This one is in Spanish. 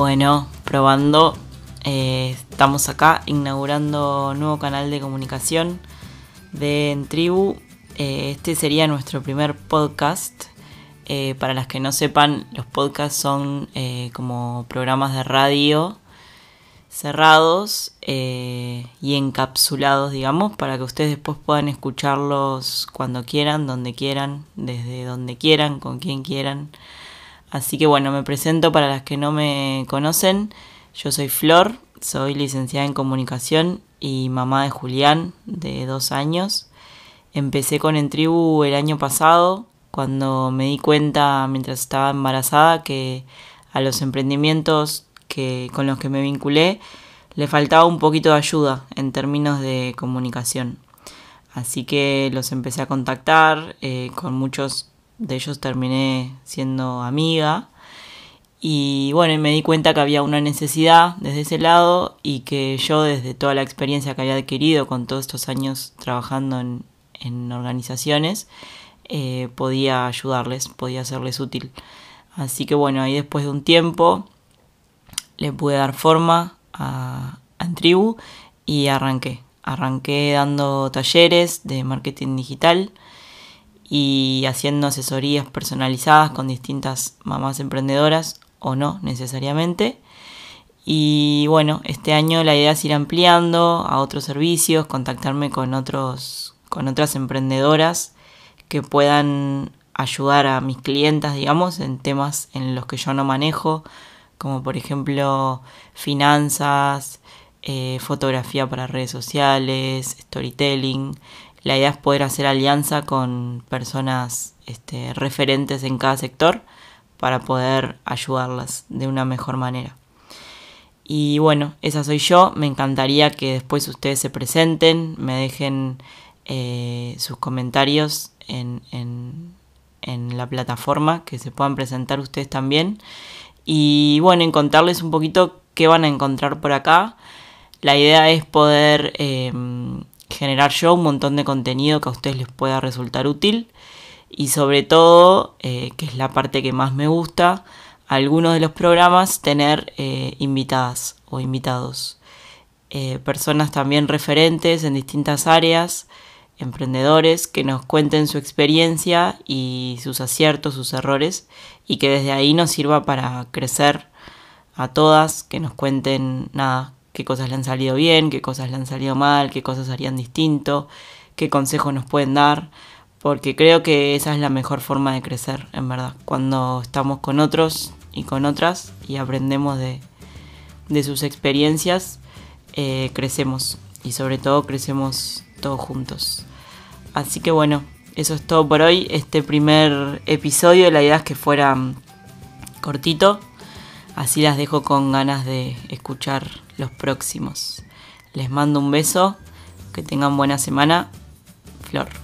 Bueno, probando. Eh, estamos acá inaugurando nuevo canal de comunicación de En Tribu. Eh, este sería nuestro primer podcast. Eh, para las que no sepan, los podcasts son como programas de radio cerrados y encapsulados, digamos, para que ustedes después puedan escucharlos cuando quieran, donde quieran, desde donde quieran, con quien quieran. Así que bueno, me presento para las que no me conocen. Yo soy Flor, soy licenciada en comunicación y mamá de Julián, de dos años. Empecé con Entribu el año pasado, cuando me di cuenta mientras estaba embarazada que a los emprendimientos que, con los que me vinculé le faltaba un poquito de ayuda en términos de comunicación. Así que los empecé a contactar, eh, con muchos de ellos terminé siendo amiga. Y bueno, me di cuenta que había una necesidad desde ese lado y que yo desde toda la experiencia que había adquirido con todos estos años trabajando en, organizaciones, eh, podía ayudarles, podía serles útil. Así que bueno, ahí después de un tiempo le pude dar forma a, a Tribu y arranqué. Arranqué dando talleres de marketing digital y haciendo asesorías personalizadas con distintas mamás emprendedoras o no necesariamente. Y bueno, este año la idea es ir ampliando a otros servicios, contactarme con otros con otras emprendedoras que puedan ayudar a mis clientas, digamos, en temas en los que yo no manejo, como por ejemplo finanzas, eh, fotografía para redes sociales, storytelling, la idea es poder hacer alianza con personas este, referentes en cada sector para poder ayudarlas de una mejor manera. Y bueno, esa soy yo. Me encantaría que después ustedes se presenten, me dejen eh, sus comentarios en, en, en, la plataforma, que se puedan presentar ustedes también. Y bueno, en contarles un poquito qué van a encontrar por acá. La idea es poder eh, generar yo un montón de contenido que a ustedes les pueda resultar útil y sobre todo, eh, que es la parte que más me gusta, algunos de los programas tener eh, invitadas o invitados. Eh, personas también referentes en distintas áreas, emprendedores que nos cuenten su experiencia y sus aciertos, sus errores y que desde ahí nos sirva para crecer a todas, que nos cuenten nada, qué cosas le han salido bien, qué cosas le han salido mal, qué cosas harían distinto, qué consejos nos pueden dar, porque creo que esa es la mejor forma de crecer, en verdad, cuando estamos con otros y con otras y aprendemos de, sus experiencias, eh, crecemos y sobre todo crecemos todos juntos. Así que bueno, eso es todo por hoy. Este primer episodio, la idea es que fuera mm, cortito, así las dejo con ganas de escuchar los próximos. Les mando un beso, que tengan buena semana. Flor.